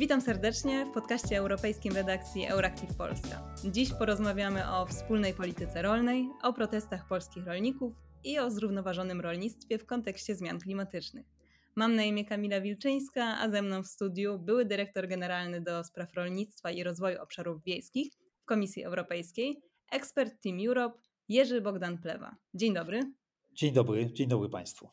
Witam serdecznie w podcaście europejskim redakcji Euractiv Polska. Dziś porozmawiamy o wspólnej polityce rolnej, o protestach polskich rolników i o zrównoważonym rolnictwie w kontekście zmian klimatycznych. Mam na imię Kamila Wilczyńska, a ze mną w studiu były dyrektor generalny do spraw rolnictwa i rozwoju obszarów wiejskich w Komisji Europejskiej, ekspert Team Europe Jerzy Bogdan Plewa. Dzień dobry. Dzień dobry, dzień dobry Państwu.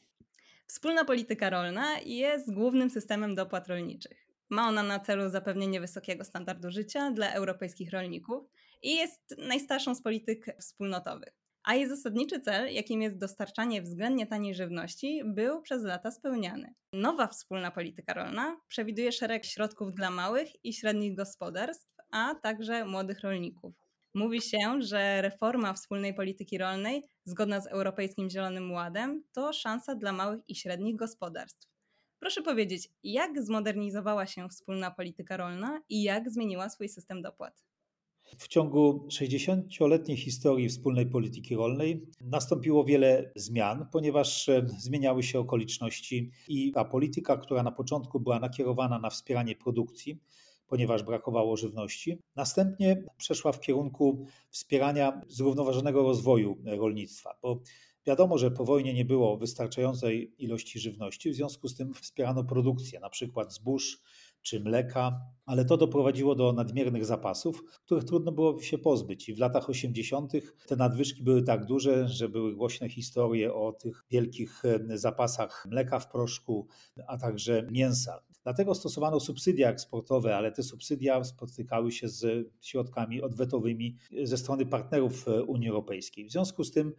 Wspólna polityka rolna jest głównym systemem dopłat rolniczych. Ma ona na celu zapewnienie wysokiego standardu życia dla europejskich rolników i jest najstarszą z polityk wspólnotowych. A jej zasadniczy cel, jakim jest dostarczanie względnie taniej żywności, był przez lata spełniany. Nowa wspólna polityka rolna przewiduje szereg środków dla małych i średnich gospodarstw, a także młodych rolników. Mówi się, że reforma wspólnej polityki rolnej, zgodna z Europejskim Zielonym Ładem, to szansa dla małych i średnich gospodarstw. Proszę powiedzieć, jak zmodernizowała się wspólna polityka rolna i jak zmieniła swój system dopłat? W ciągu 60-letniej historii wspólnej polityki rolnej nastąpiło wiele zmian, ponieważ e, zmieniały się okoliczności i ta polityka, która na początku była nakierowana na wspieranie produkcji, ponieważ brakowało żywności, następnie przeszła w kierunku wspierania zrównoważonego rozwoju rolnictwa, bo Wiadomo, że po wojnie nie było wystarczającej ilości żywności, w związku z tym wspierano produkcję, na przykład zbóż czy mleka, ale to doprowadziło do nadmiernych zapasów, których trudno było się pozbyć. I w latach 80. te nadwyżki były tak duże, że były głośne historie o tych wielkich zapasach mleka w proszku, a także mięsa. Dlatego stosowano subsydia eksportowe, ale te subsydia spotykały się z środkami odwetowymi ze strony partnerów Unii Europejskiej. W związku z tym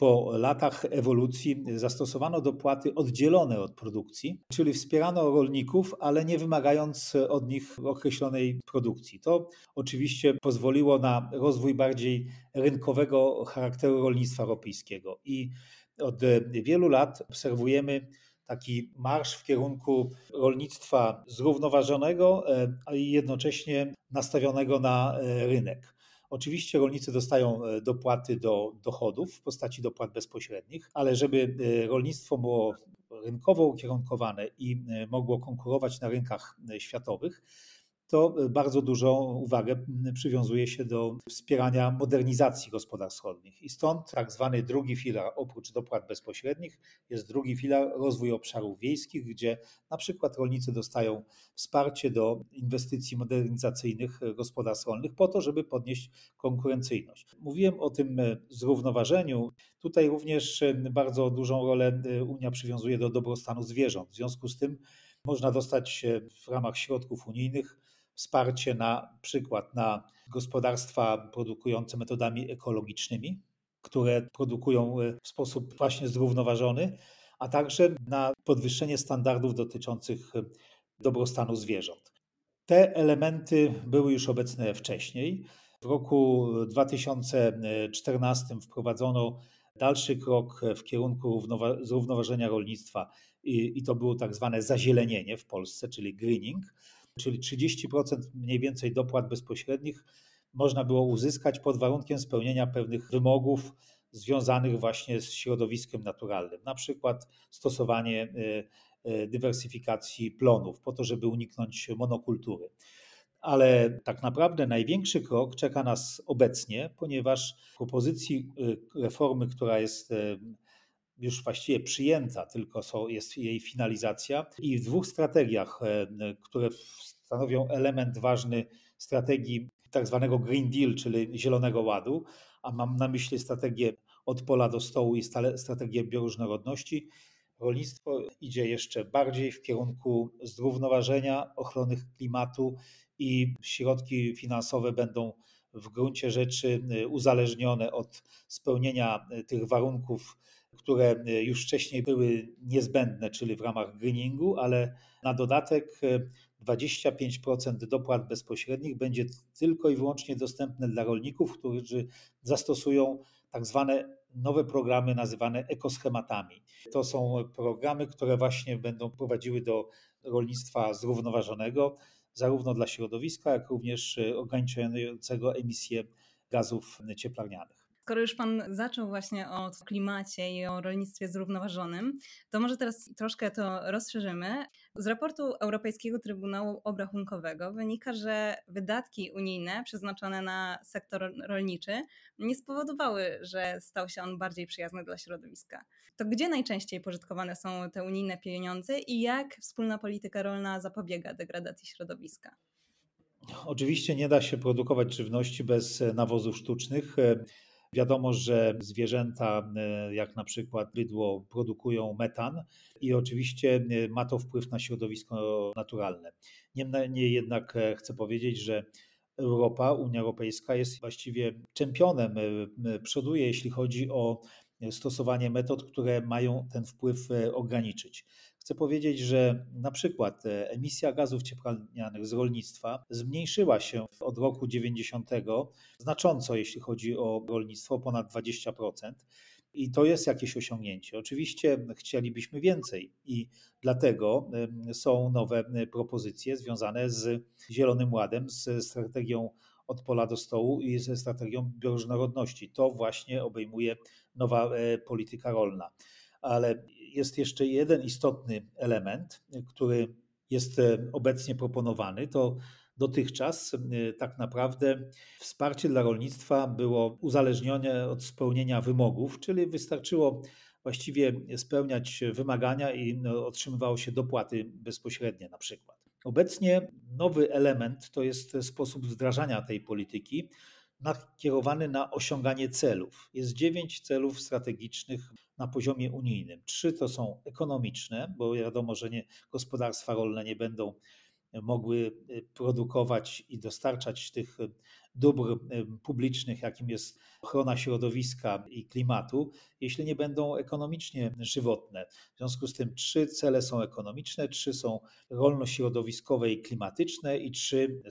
po latach ewolucji zastosowano dopłaty oddzielone od produkcji, czyli wspierano rolników, ale nie wymagając od nich określonej produkcji. To oczywiście pozwoliło na rozwój bardziej rynkowego charakteru rolnictwa europejskiego i od wielu lat obserwujemy taki marsz w kierunku rolnictwa zrównoważonego, a jednocześnie nastawionego na rynek. Oczywiście rolnicy dostają e, dopłaty do dochodów w postaci dopłat bezpośrednich, ale żeby e, rolnictwo było rynkowo ukierunkowane i e, mogło konkurować na rynkach światowych, to bardzo dużą uwagę przywiązuje się do wspierania modernizacji gospodarstw rolnych. I stąd tak zwany drugi filar, oprócz dopłat bezpośrednich, jest drugi filar rozwój obszarów wiejskich, gdzie na przykład rolnicy dostają wsparcie do inwestycji modernizacyjnych gospodarstw rolnych po to, żeby podnieść konkurencyjność. Mówiłem o tym zrównoważeniu. Tutaj również bardzo dużą rolę Unia przywiązuje do dobrostanu zwierząt. W związku z tym można dostać w ramach środków unijnych wsparcie na przykład na gospodarstwa produkujące metodami ekologicznymi, które produkują e, w sposób właśnie zrównoważony, a także na podwyższenie standardów dotyczących e, dobrostanu zwierząt. Te elementy były już obecne wcześniej. W roku 2014 wprowadzono dalszy krok w kierunku zrównoważenia rolnictwa i, i to było tak zwane zazielenienie w Polsce, czyli greening czyli 30% mniej więcej dopłat bezpośrednich można było uzyskać pod warunkiem spełnienia pewnych wymogów związanych właśnie z środowiskiem naturalnym, na przykład stosowanie e, e, dywersyfikacji plonów po to, żeby uniknąć monokultury. Ale tak naprawdę największy krok czeka nas obecnie, ponieważ w propozycji e, reformy, która jest już właściwie przyjęta, tylko są, jest jej finalizacja. I w dwóch strategiach, e, które stanowią element ważny strategii tak zwanego Green Deal, czyli Zielonego Ładu, a mam na myśli strategię od pola do stołu i strategię bioróżnorodności, rolnictwo idzie jeszcze bardziej w kierunku zrównoważenia, ochrony klimatu i środki finansowe będą w gruncie rzeczy e, uzależnione od spełnienia e, tych warunków które e, już wcześniej były niezbędne, czyli w ramach greeningu, ale na dodatek 25% e, dopłat bezpośrednich będzie tylko i wyłącznie dostępne dla rolników, którzy zastosują tak zwane nowe programy nazywane ekoschematami. To są programy, które właśnie będą prowadziły do rolnictwa zrównoważonego, zarówno dla środowiska, jak również e, ograniczającego emisję gazów cieplarnianych. Skoro już Pan zaczął właśnie o klimacie i o rolnictwie zrównoważonym, to może teraz troszkę to rozszerzymy. Z raportu Europejskiego Trybunału Obrachunkowego wynika, że wydatki unijne przeznaczone na sektor rolniczy nie spowodowały, że stał się on bardziej przyjazny dla środowiska. To gdzie najczęściej pożytkowane są te unijne pieniądze i jak wspólna polityka rolna zapobiega degradacji środowiska? Oczywiście nie da się produkować żywności bez nawozów sztucznych. Wiadomo, że zwierzęta, e, jak na przykład bydło, produkują metan i oczywiście e, ma to wpływ na środowisko naturalne. Niemniej jednak e, chcę powiedzieć, że Europa, Unia Europejska jest właściwie czempionem, przoduje, jeśli chodzi o stosowanie metod, które mają ten wpływ ograniczyć. Chcę powiedzieć, że na przykład e, emisja gazów cieplarnianych z rolnictwa zmniejszyła się od roku 90 znacząco, jeśli chodzi o rolnictwo, ponad 20%. I to jest jakieś osiągnięcie. Oczywiście chcielibyśmy więcej i dlatego są nowe propozycje związane z Zielonym Ładem, z strategią od pola do stołu i ze strategią bioróżnorodności. To właśnie obejmuje nowa e, polityka rolna. Ale jest jeszcze jeden istotny element, który jest e, obecnie proponowany. To dotychczas e, tak naprawdę wsparcie dla rolnictwa było uzależnione od spełnienia wymogów, czyli wystarczyło właściwie spełniać wymagania i no, otrzymywało się dopłaty bezpośrednie na przykład. Obecnie nowy element to jest sposób wdrażania tej polityki nakierowany na osiąganie celów. Jest dziewięć celów strategicznych na poziomie unijnym. Trzy to są ekonomiczne, bo wiadomo, że nie, gospodarstwa rolne nie będą mogły y, produkować i dostarczać tych dóbr y, publicznych, jakim jest ochrona środowiska i klimatu, jeśli nie będą ekonomicznie żywotne. W związku z tym trzy cele są ekonomiczne, trzy są rolno-środowiskowe i klimatyczne i trzy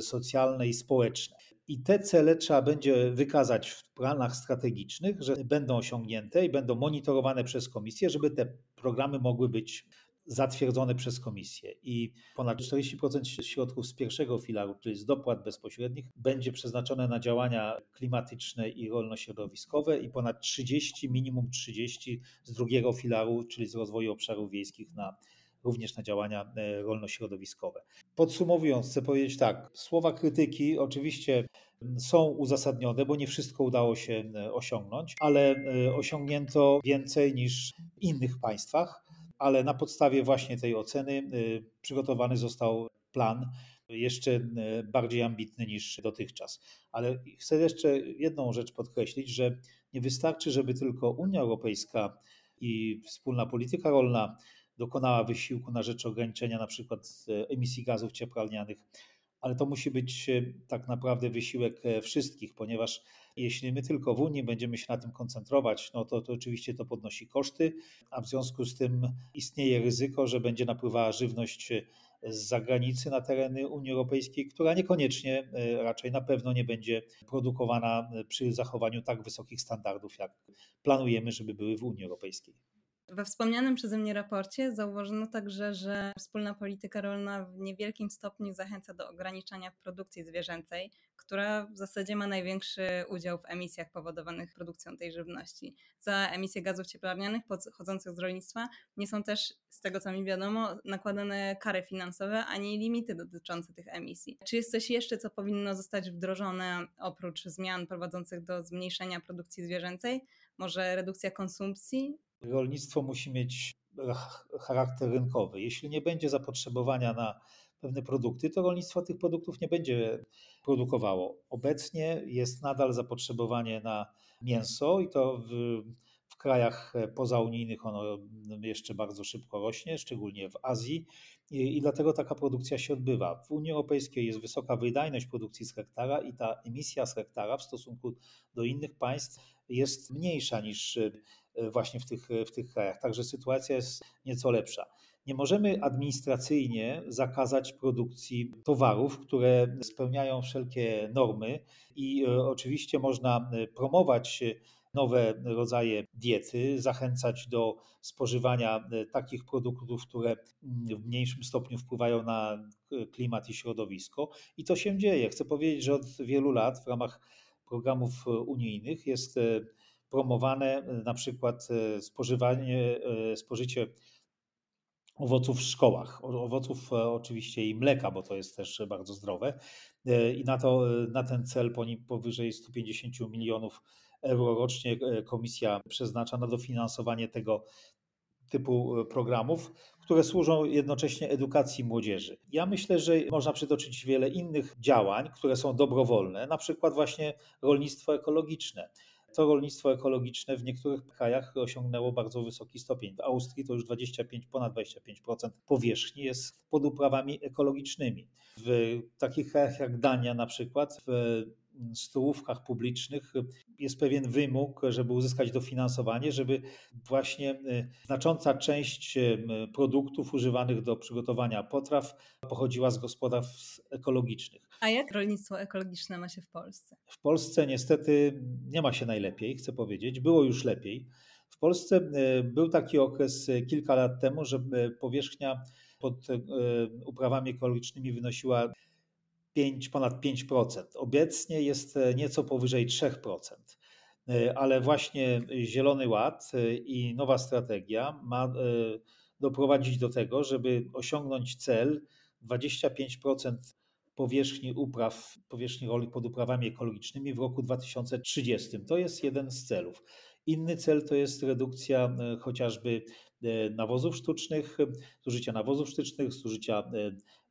socjalne i społeczne. I te cele trzeba będzie wykazać w planach strategicznych, że będą osiągnięte i będą monitorowane przez komisję, żeby te programy mogły być zatwierdzone przez komisję. I ponad 40% środków z pierwszego filaru, czyli z dopłat bezpośrednich, będzie przeznaczone na działania klimatyczne i rolno-środowiskowe i ponad 30, minimum 30 z drugiego filaru, czyli z rozwoju obszarów wiejskich na również na działania e, rolno-środowiskowe. Podsumowując, chcę powiedzieć tak, słowa krytyki oczywiście są uzasadnione, bo nie wszystko udało się e, osiągnąć, ale e, osiągnięto więcej niż w innych państwach, ale na podstawie właśnie tej oceny przygotowany został plan jeszcze bardziej ambitny niż dotychczas. Ale chcę jeszcze jedną rzecz podkreślić, że nie wystarczy, żeby tylko Unia Europejska i wspólna polityka rolna dokonała wysiłku na rzecz ograniczenia na przykład e, emisji gazów cieplarnianych, ale to musi być e, tak naprawdę wysiłek e, wszystkich, ponieważ jeśli my tylko w Unii będziemy się na tym koncentrować, no to, to oczywiście to podnosi koszty, a w związku z tym istnieje ryzyko, że będzie napływała żywność z zagranicy na tereny Unii Europejskiej, która niekoniecznie, raczej na pewno nie będzie produkowana przy zachowaniu tak wysokich standardów, jak planujemy, żeby były w Unii Europejskiej. We wspomnianym przeze mnie raporcie zauważono także, że wspólna polityka rolna w niewielkim stopniu zachęca do ograniczania produkcji zwierzęcej, która w zasadzie ma największy udział w emisjach powodowanych produkcją tej żywności. Za emisje gazów cieplarnianych pochodzących z rolnictwa nie są też, z tego co mi wiadomo, nakładane kary finansowe ani limity dotyczące tych emisji. Czy jest coś jeszcze, co powinno zostać wdrożone oprócz zmian prowadzących do zmniejszenia produkcji zwierzęcej? Może redukcja konsumpcji rolnictwo musi mieć charakter rynkowy. Jeśli nie będzie zapotrzebowania na pewne produkty, to rolnictwo tych produktów nie będzie produkowało. Obecnie jest nadal zapotrzebowanie na mięso i to w, w krajach pozaunijnych ono jeszcze bardzo szybko rośnie, szczególnie w Azji i, i dlatego taka produkcja się odbywa. W Unii Europejskiej jest wysoka wydajność produkcji z hektara i ta emisja z hektara w stosunku do innych państw jest mniejsza niż E, właśnie w tych, w tych krajach. Także sytuacja jest nieco lepsza. Nie możemy administracyjnie zakazać produkcji towarów, które spełniają wszelkie normy, i e, oczywiście można e, promować nowe rodzaje diety, zachęcać do spożywania takich produktów, które w mniejszym stopniu wpływają na klimat i środowisko. I to się dzieje. Chcę powiedzieć, że od wielu lat w ramach programów unijnych jest promowane na przykład spożywanie, spożycie owoców w szkołach. Owoców oczywiście i mleka, bo to jest też bardzo zdrowe. I na, to, na ten cel powyżej 150 milionów euro rocznie komisja przeznacza na dofinansowanie tego typu programów, które służą jednocześnie edukacji młodzieży. Ja myślę, że można przytoczyć wiele innych działań, które są dobrowolne, na przykład właśnie rolnictwo ekologiczne. To rolnictwo ekologiczne w niektórych krajach osiągnęło bardzo wysoki stopień. W Austrii to już 25, ponad 25% powierzchni jest pod uprawami ekologicznymi. W takich krajach jak Dania na przykład, w stołówkach publicznych jest pewien wymóg, żeby uzyskać dofinansowanie, żeby właśnie e, znacząca część e, produktów używanych do przygotowania potraw pochodziła z gospodarstw ekologicznych. A jak rolnictwo ekologiczne ma się w Polsce? W Polsce niestety nie ma się najlepiej, chcę powiedzieć. Było już lepiej. W Polsce e, był taki okres kilka lat temu, że powierzchnia pod uprawami ekologicznymi wynosiła 5, ponad 5%. Obecnie jest e, nieco powyżej 3%. E, ale właśnie Zielony Ład e, i nowa strategia ma doprowadzić do tego, żeby osiągnąć cel 25% powierzchni upraw, powierzchni roli pod uprawami ekologicznymi w roku 2030. To jest jeden z celów. Inny cel to jest redukcja chociażby nawozów sztucznych, zużycia nawozów sztucznych, zużycia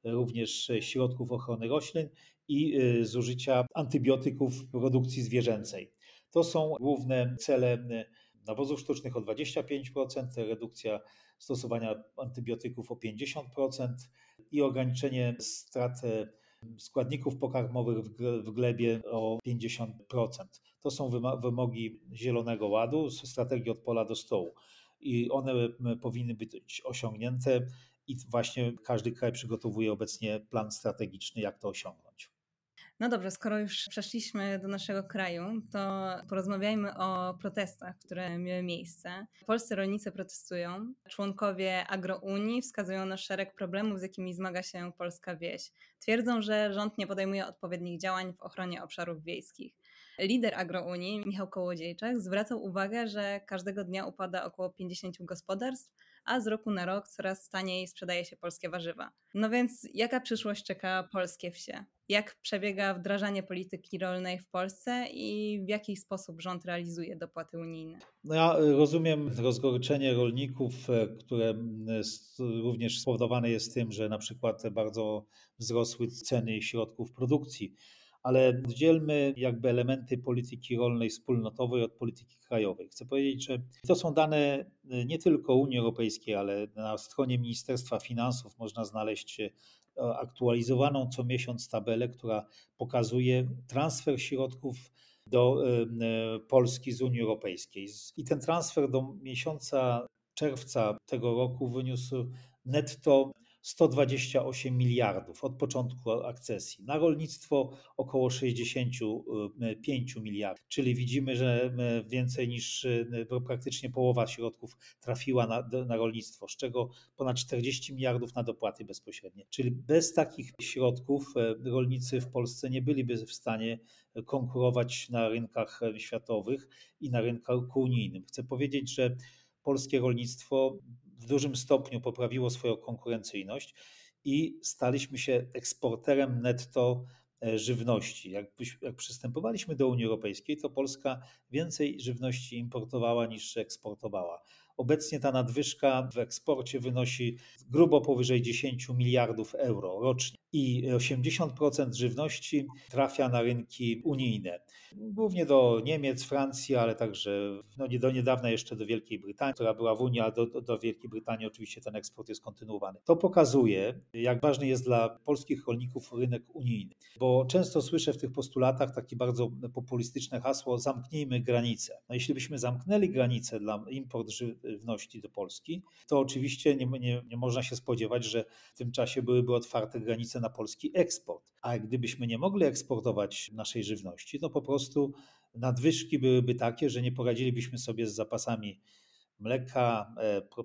również środków ochrony roślin i zużycia antybiotyków w produkcji zwierzęcej. To są główne cele nawozów sztucznych o 25%, redukcja stosowania antybiotyków o 50% i ograniczenie strat składników pokarmowych w glebie o 50%. To są wymogi Zielonego Ładu, strategii od pola do stołu. I one powinny być osiągnięte i właśnie każdy kraj przygotowuje obecnie plan strategiczny, jak to osiągnąć. No dobrze, skoro już przeszliśmy do naszego kraju, to porozmawiajmy o protestach, które miały miejsce. Polscy rolnicy protestują. Członkowie Agrounii wskazują na szereg problemów, z jakimi zmaga się polska wieś. Twierdzą, że rząd nie podejmuje odpowiednich działań w ochronie obszarów wiejskich. Lider Agrounii, Michał Kołodziejczak, zwracał uwagę, że każdego dnia upada około 50 gospodarstw, a z roku na rok coraz taniej sprzedaje się polskie warzywa. No więc jaka przyszłość czeka polskie wsie? Jak przebiega wdrażanie polityki rolnej w Polsce i w jaki sposób rząd realizuje dopłaty unijne? No ja rozumiem rozgoryczenie rolników, e, które również spowodowane jest tym, że na przykład bardzo wzrosły ceny środków produkcji ale dzielmy jakby elementy polityki rolnej wspólnotowej od polityki krajowej. Chcę powiedzieć, że to są dane y, nie tylko Unii Europejskiej, ale na stronie Ministerstwa Finansów można znaleźć y, aktualizowaną co miesiąc tabelę, która pokazuje transfer środków do y, Polski z Unii Europejskiej. I ten transfer do miesiąca czerwca tego roku wyniósł netto 128 miliardów od początku akcesji. Na rolnictwo około 65 miliardów, czyli widzimy, że więcej niż praktycznie połowa środków trafiła na, na rolnictwo, z czego ponad 40 miliardów na dopłaty bezpośrednie. Czyli bez takich środków e, rolnicy w Polsce nie byliby w stanie konkurować na rynkach światowych i na rynku unijnym. Chcę powiedzieć, że polskie rolnictwo w dużym stopniu poprawiło swoją konkurencyjność i staliśmy się eksporterem netto e, żywności. Jak, jak przystępowaliśmy do Unii Europejskiej, to Polska więcej żywności importowała niż eksportowała. Obecnie ta nadwyżka w eksporcie wynosi grubo powyżej 10 miliardów euro rocznie i 80% żywności trafia na rynki unijne. Głównie do Niemiec, Francji, ale także no nie do niedawna jeszcze do Wielkiej Brytanii, która była w Unii, a do, do Wielkiej Brytanii oczywiście ten eksport jest kontynuowany. To pokazuje, jak ważny jest dla polskich rolników rynek unijny, bo często słyszę w tych postulatach takie bardzo populistyczne hasło: zamknijmy granice. No jeśli byśmy zamknęli granice dla import żywności do Polski, to oczywiście nie, nie, nie można się spodziewać, że w tym czasie byłyby otwarte granice na polski eksport. A gdybyśmy nie mogli eksportować naszej żywności, to po prostu nadwyżki byłyby takie, że nie poradzilibyśmy sobie z zapasami mleka,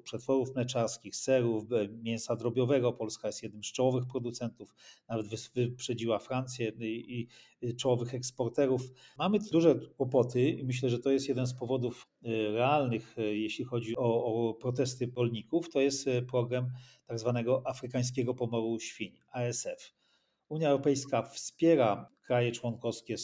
przetworów mleczarskich, serów, mięsa drobiowego. Polska jest jednym z czołowych producentów, nawet wyprzedziła Francję i czołowych eksporterów. Mamy duże kłopoty i myślę, że to jest jeden z powodów realnych, jeśli chodzi o, o protesty rolników. To jest program tak zwanego afrykańskiego pomoru świń, ASF. Unia Europejska wspiera kraje członkowskie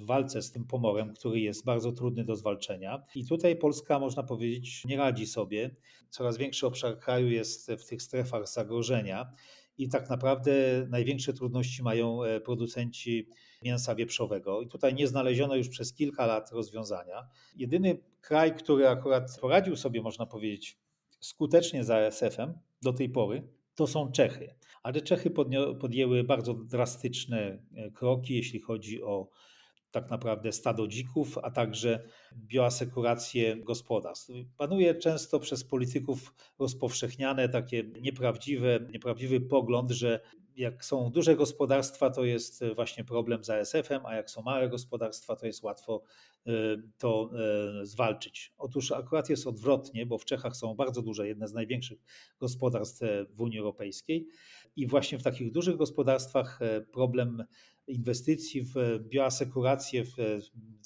w walce z tym pomorem, który jest bardzo trudny do zwalczenia. I tutaj Polska, można powiedzieć, nie radzi sobie. Coraz większy obszar kraju jest w tych strefach zagrożenia. I tak naprawdę największe trudności mają e, producenci mięsa wieprzowego. I tutaj nie znaleziono już przez kilka lat rozwiązania. Jedyny kraj, który akurat poradził sobie, można powiedzieć, skutecznie z ASF-em do tej pory, to są Czechy. Ale Czechy podjęły bardzo drastyczne e, kroki, jeśli chodzi o tak naprawdę stado dzików, a także bioasekurację gospodarstw. Panuje często przez polityków rozpowszechniane takie nieprawdziwe, nieprawdziwy pogląd, że jak są duże gospodarstwa, to jest właśnie problem z ASF-em, a jak są małe gospodarstwa, to jest łatwo e, to e, zwalczyć. Otóż akurat jest odwrotnie, bo w Czechach są bardzo duże, jedne z największych gospodarstw w Unii Europejskiej i właśnie w takich dużych gospodarstwach e, problem inwestycji w bioasekurację, w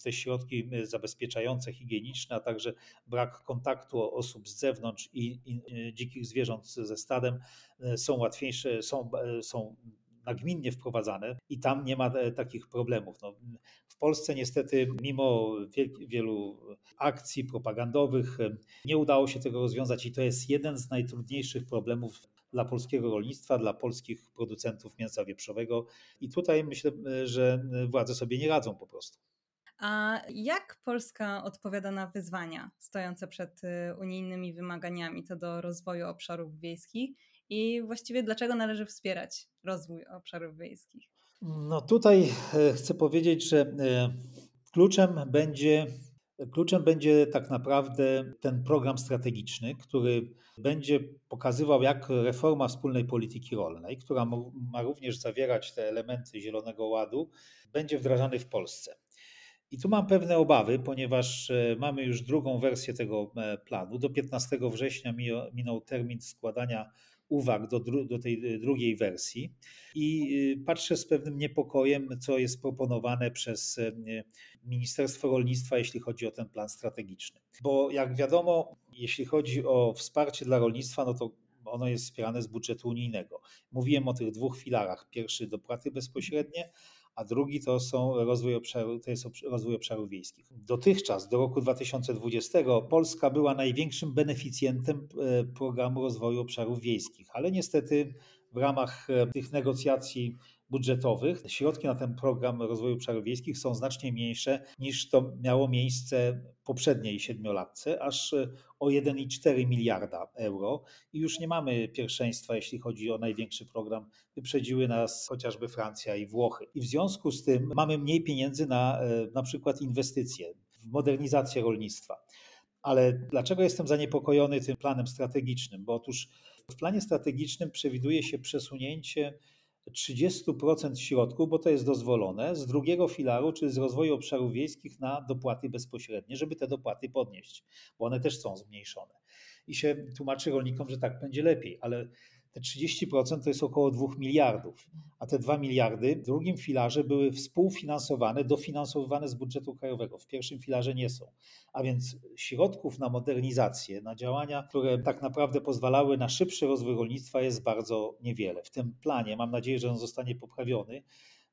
te środki zabezpieczające, higieniczne, a także brak kontaktu osób z zewnątrz i, i dzikich zwierząt ze stadem są łatwiejsze, są, są nagminnie wprowadzane i tam nie ma e, takich problemów. No, w Polsce niestety, mimo wielu akcji propagandowych, nie udało się tego rozwiązać i to jest jeden z najtrudniejszych problemów dla polskiego rolnictwa, dla polskich producentów mięsa wieprzowego. I tutaj myślę, że władze sobie nie radzą po prostu. A jak Polska odpowiada na wyzwania stojące przed y, unijnymi wymaganiami co do rozwoju obszarów wiejskich i właściwie dlaczego należy wspierać rozwój obszarów wiejskich? No tutaj e, chcę powiedzieć, że e, kluczem będzie Kluczem będzie tak naprawdę ten program strategiczny, który będzie pokazywał, jak reforma wspólnej polityki rolnej, która ma również zawierać te elementy Zielonego Ładu, będzie wdrażany w Polsce. I tu mam pewne obawy, ponieważ e, mamy już drugą wersję tego e, planu. Do 15 września minął termin składania uwag do, do tej drugiej wersji i y, patrzę z pewnym niepokojem, co jest proponowane przez e, Ministerstwo Rolnictwa, jeśli chodzi o ten plan strategiczny. Bo jak wiadomo, jeśli chodzi o wsparcie dla rolnictwa, no to ono jest wspierane z budżetu unijnego. Mówiłem o tych dwóch filarach. Pierwszy dopłaty bezpośrednie, a drugi to są rozwój obszaru, to jest rozwój obszarów wiejskich. Dotychczas, do roku 2020, Polska była największym beneficjentem e, programu rozwoju obszarów wiejskich, ale niestety w ramach e, tych negocjacji budżetowych środki na ten program rozwoju obszarów wiejskich są znacznie mniejsze niż to miało miejsce w poprzedniej siedmiolatce, aż o 1,4 miliarda euro. I już nie mamy pierwszeństwa, jeśli chodzi o największy program. Wyprzedziły nas chociażby Francja i Włochy. I w związku z tym mamy mniej pieniędzy na e, na przykład inwestycje w modernizację rolnictwa. Ale dlaczego jestem zaniepokojony tym planem strategicznym? Bo otóż w planie strategicznym przewiduje się przesunięcie 30% środków, bo to jest dozwolone, z drugiego filaru, czyli z rozwoju obszarów wiejskich na dopłaty bezpośrednie, żeby te dopłaty podnieść, bo one też są zmniejszone. I się tłumaczy rolnikom, że tak będzie lepiej, ale te 30% to jest około 2 miliardów, a te 2 miliardy w drugim filarze były współfinansowane, dofinansowywane z budżetu krajowego. W pierwszym filarze nie są. A więc środków na modernizację, na działania, które tak naprawdę pozwalały na szybszy rozwój rolnictwa jest bardzo niewiele. W tym planie, mam nadzieję, że on zostanie poprawiony,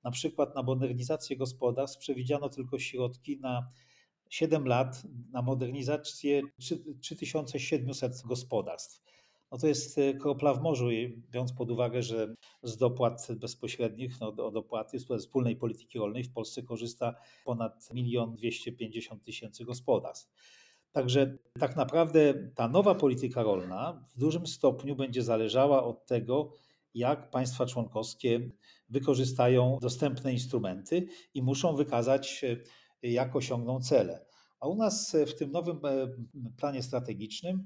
na przykład na modernizację gospodarstw przewidziano tylko środki na 7 lat na modernizację 3700 gospodarstw no to jest e, kropla w morzu, biorąc pod uwagę, że z dopłat bezpośrednich, no, o dopłaty z wspólnej polityki rolnej w Polsce korzysta ponad 1 250 tysięcy gospodarstw. Także tak naprawdę ta nowa polityka rolna w dużym stopniu będzie zależała od tego, jak państwa członkowskie wykorzystają dostępne instrumenty i muszą wykazać, e, jak osiągną cele. A u nas w tym nowym e, planie strategicznym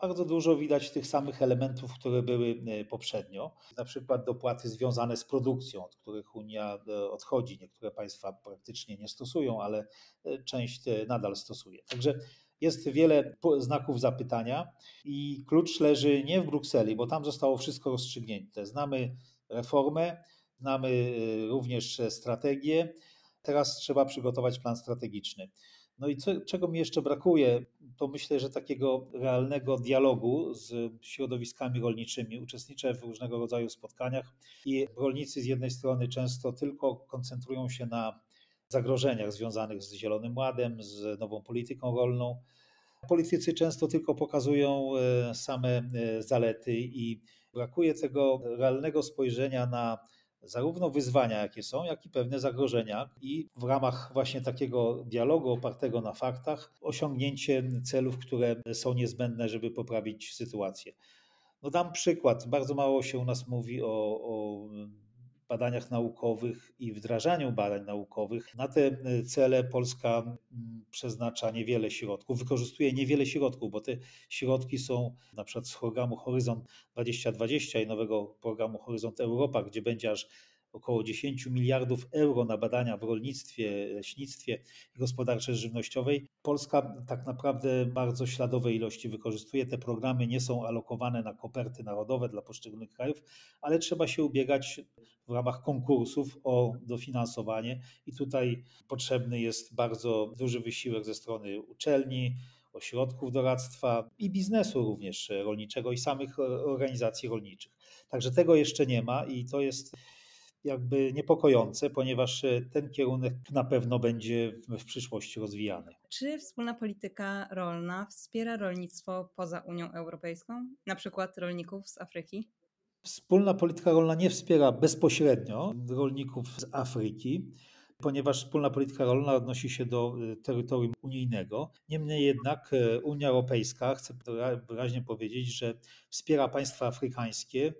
bardzo dużo widać tych samych elementów, które były e, poprzednio. Na przykład dopłaty związane z produkcją, od których Unia e, odchodzi. Niektóre państwa praktycznie nie stosują, ale e, część nadal stosuje. Także Jest wiele znaków zapytania i klucz leży nie w Brukseli, bo tam zostało wszystko rozstrzygnięte. Znamy reformę, znamy również strategię. Teraz trzeba przygotować plan strategiczny. No i co, czego mi jeszcze brakuje, to myślę, że takiego realnego dialogu z środowiskami rolniczymi. Uczestniczę w różnego rodzaju spotkaniach i rolnicy z jednej strony często tylko koncentrują się na zagrożeniach związanych z Zielonym Ładem, z nową polityką rolną. Politycy często tylko pokazują e, same e, zalety i brakuje tego realnego spojrzenia na zarówno wyzwania, jakie są, jak i pewne zagrożenia, i w ramach właśnie takiego dialogu opartego na faktach osiągnięcie celów, które są niezbędne, żeby poprawić sytuację. No dam przykład. Bardzo mało się u nas mówi o, o badaniach naukowych i wdrażaniu badań naukowych. Na te e, cele Polska przeznacza niewiele środków, wykorzystuje niewiele środków, bo te środki są na przykład z programu Horyzont 2020 i nowego programu Horyzont Europa, gdzie będzie aż około 10 miliardów euro na badania w rolnictwie, leśnictwie i gospodarce żywnościowej. Polska tak naprawdę bardzo śladowe ilości wykorzystuje. Te programy nie są alokowane na koperty narodowe dla poszczególnych krajów, ale trzeba się ubiegać w ramach konkursów o dofinansowanie i tutaj potrzebny jest bardzo duży wysiłek ze strony uczelni, ośrodków doradztwa i biznesu również rolniczego i samych organizacji rolniczych. Także tego jeszcze nie ma i to jest jakby niepokojące, ponieważ e, ten kierunek na pewno będzie w przyszłości rozwijany. Czy wspólna polityka rolna wspiera rolnictwo poza Unią Europejską, na przykład rolników z Afryki? Wspólna polityka rolna nie wspiera bezpośrednio rolników z Afryki, ponieważ wspólna polityka rolna odnosi się do e, terytorium unijnego. Niemniej jednak e, Unia Europejska, chcę wyraźnie powiedzieć, że wspiera państwa afrykańskie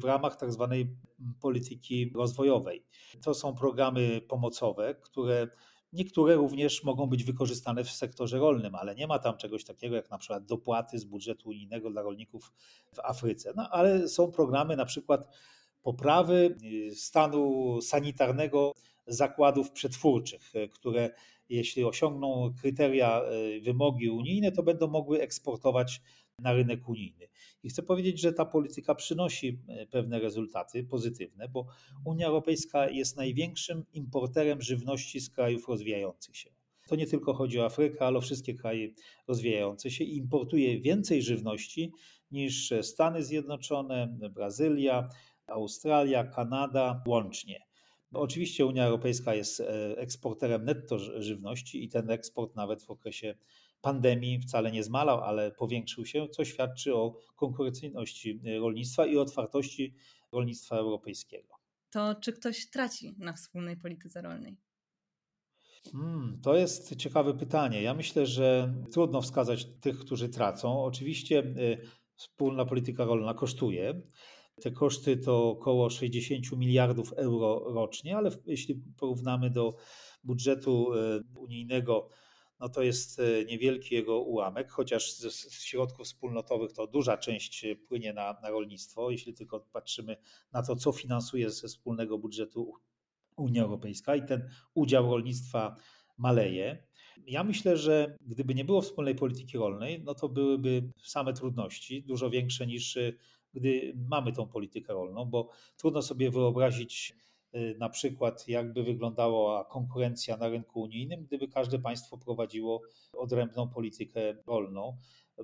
w ramach tak zwanej polityki rozwojowej. To są programy pomocowe, które Niektóre również mogą być wykorzystane w sektorze rolnym, ale nie ma tam czegoś takiego jak na przykład dopłaty z budżetu unijnego dla rolników w Afryce. No, ale są programy na przykład poprawy y, stanu sanitarnego zakładów przetwórczych, które jeśli osiągną kryteria, y, wymogi unijne, to będą mogły eksportować na rynek unijny. I chcę powiedzieć, że ta polityka przynosi e, pewne rezultaty pozytywne, bo Unia Europejska jest największym importerem żywności z krajów rozwijających się. To nie tylko chodzi o Afrykę, ale o wszystkie kraje rozwijające się i importuje więcej żywności niż Stany Zjednoczone, Brazylia, Australia, Kanada łącznie. Oczywiście Unia Europejska jest e, eksporterem netto żywności i ten eksport nawet w okresie pandemii wcale nie zmalał, ale powiększył się, co świadczy o konkurencyjności rolnictwa i otwartości rolnictwa europejskiego. To czy ktoś traci na wspólnej polityce rolnej? Hmm, to jest ciekawe pytanie. Ja myślę, że trudno wskazać tych, którzy tracą. Oczywiście y, wspólna polityka rolna kosztuje. Te koszty to około 60 miliardów euro rocznie, ale jeśli porównamy do budżetu y, unijnego no to jest e, niewielki jego ułamek, chociaż z, środków wspólnotowych to duża część e, płynie na, na rolnictwo, jeśli tylko patrzymy na to, co finansuje ze wspólnego budżetu Unia Europejska i ten udział rolnictwa maleje. Ja myślę, że gdyby nie było wspólnej polityki rolnej, no to byłyby same trudności, dużo większe niż e, gdy mamy tą politykę rolną, bo trudno sobie wyobrazić na przykład jakby wyglądała konkurencja na rynku unijnym, gdyby każde państwo prowadziło odrębną politykę rolną.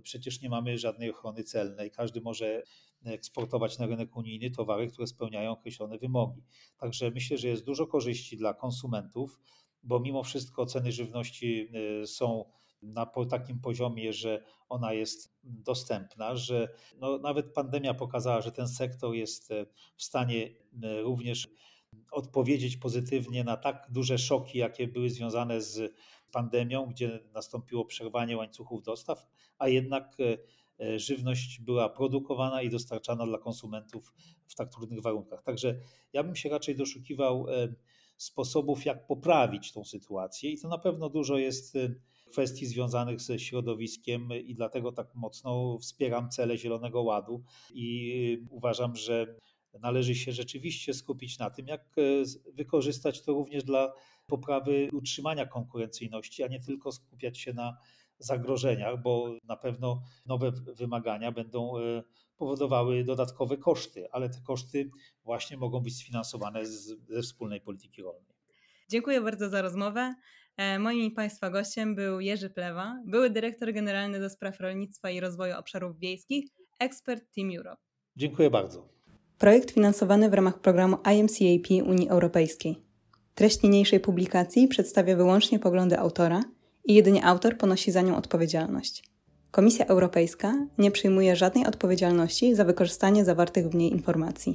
Przecież nie mamy żadnej ochrony celnej. Każdy może eksportować na rynek unijny towary, które spełniają określone wymogi. Także myślę, że jest dużo korzyści dla konsumentów, bo mimo wszystko ceny żywności y, są na takim poziomie, że ona jest dostępna, że no, nawet pandemia pokazała, że ten sektor jest y, w stanie również odpowiedzieć pozytywnie na tak duże szoki, jakie były związane z pandemią, gdzie nastąpiło przerwanie łańcuchów dostaw, a jednak e, e, żywność była produkowana i dostarczana dla konsumentów w tak trudnych warunkach. Także ja bym się raczej doszukiwał e, sposobów, jak poprawić tą sytuację, i to na pewno dużo jest kwestii związanych ze środowiskiem, i dlatego tak mocno wspieram cele Zielonego Ładu i uważam, że należy się rzeczywiście skupić na tym, jak e, wykorzystać to również dla poprawy utrzymania konkurencyjności, a nie tylko skupiać się na zagrożeniach, bo na pewno nowe wymagania będą e, powodowały dodatkowe koszty, ale te koszty właśnie mogą być sfinansowane z, ze wspólnej polityki rolnej. Dziękuję bardzo za rozmowę. E, moim i Państwa gościem był Jerzy Plewa, były dyrektor generalny do spraw rolnictwa i rozwoju obszarów wiejskich, ekspert Team Europe. Dziękuję bardzo. Projekt finansowany w ramach programu IMCAP Unii Europejskiej. Treść niniejszej publikacji przedstawia wyłącznie poglądy autora i jedynie autor ponosi za nią odpowiedzialność. Komisja Europejska nie przyjmuje żadnej odpowiedzialności za wykorzystanie zawartych w niej informacji.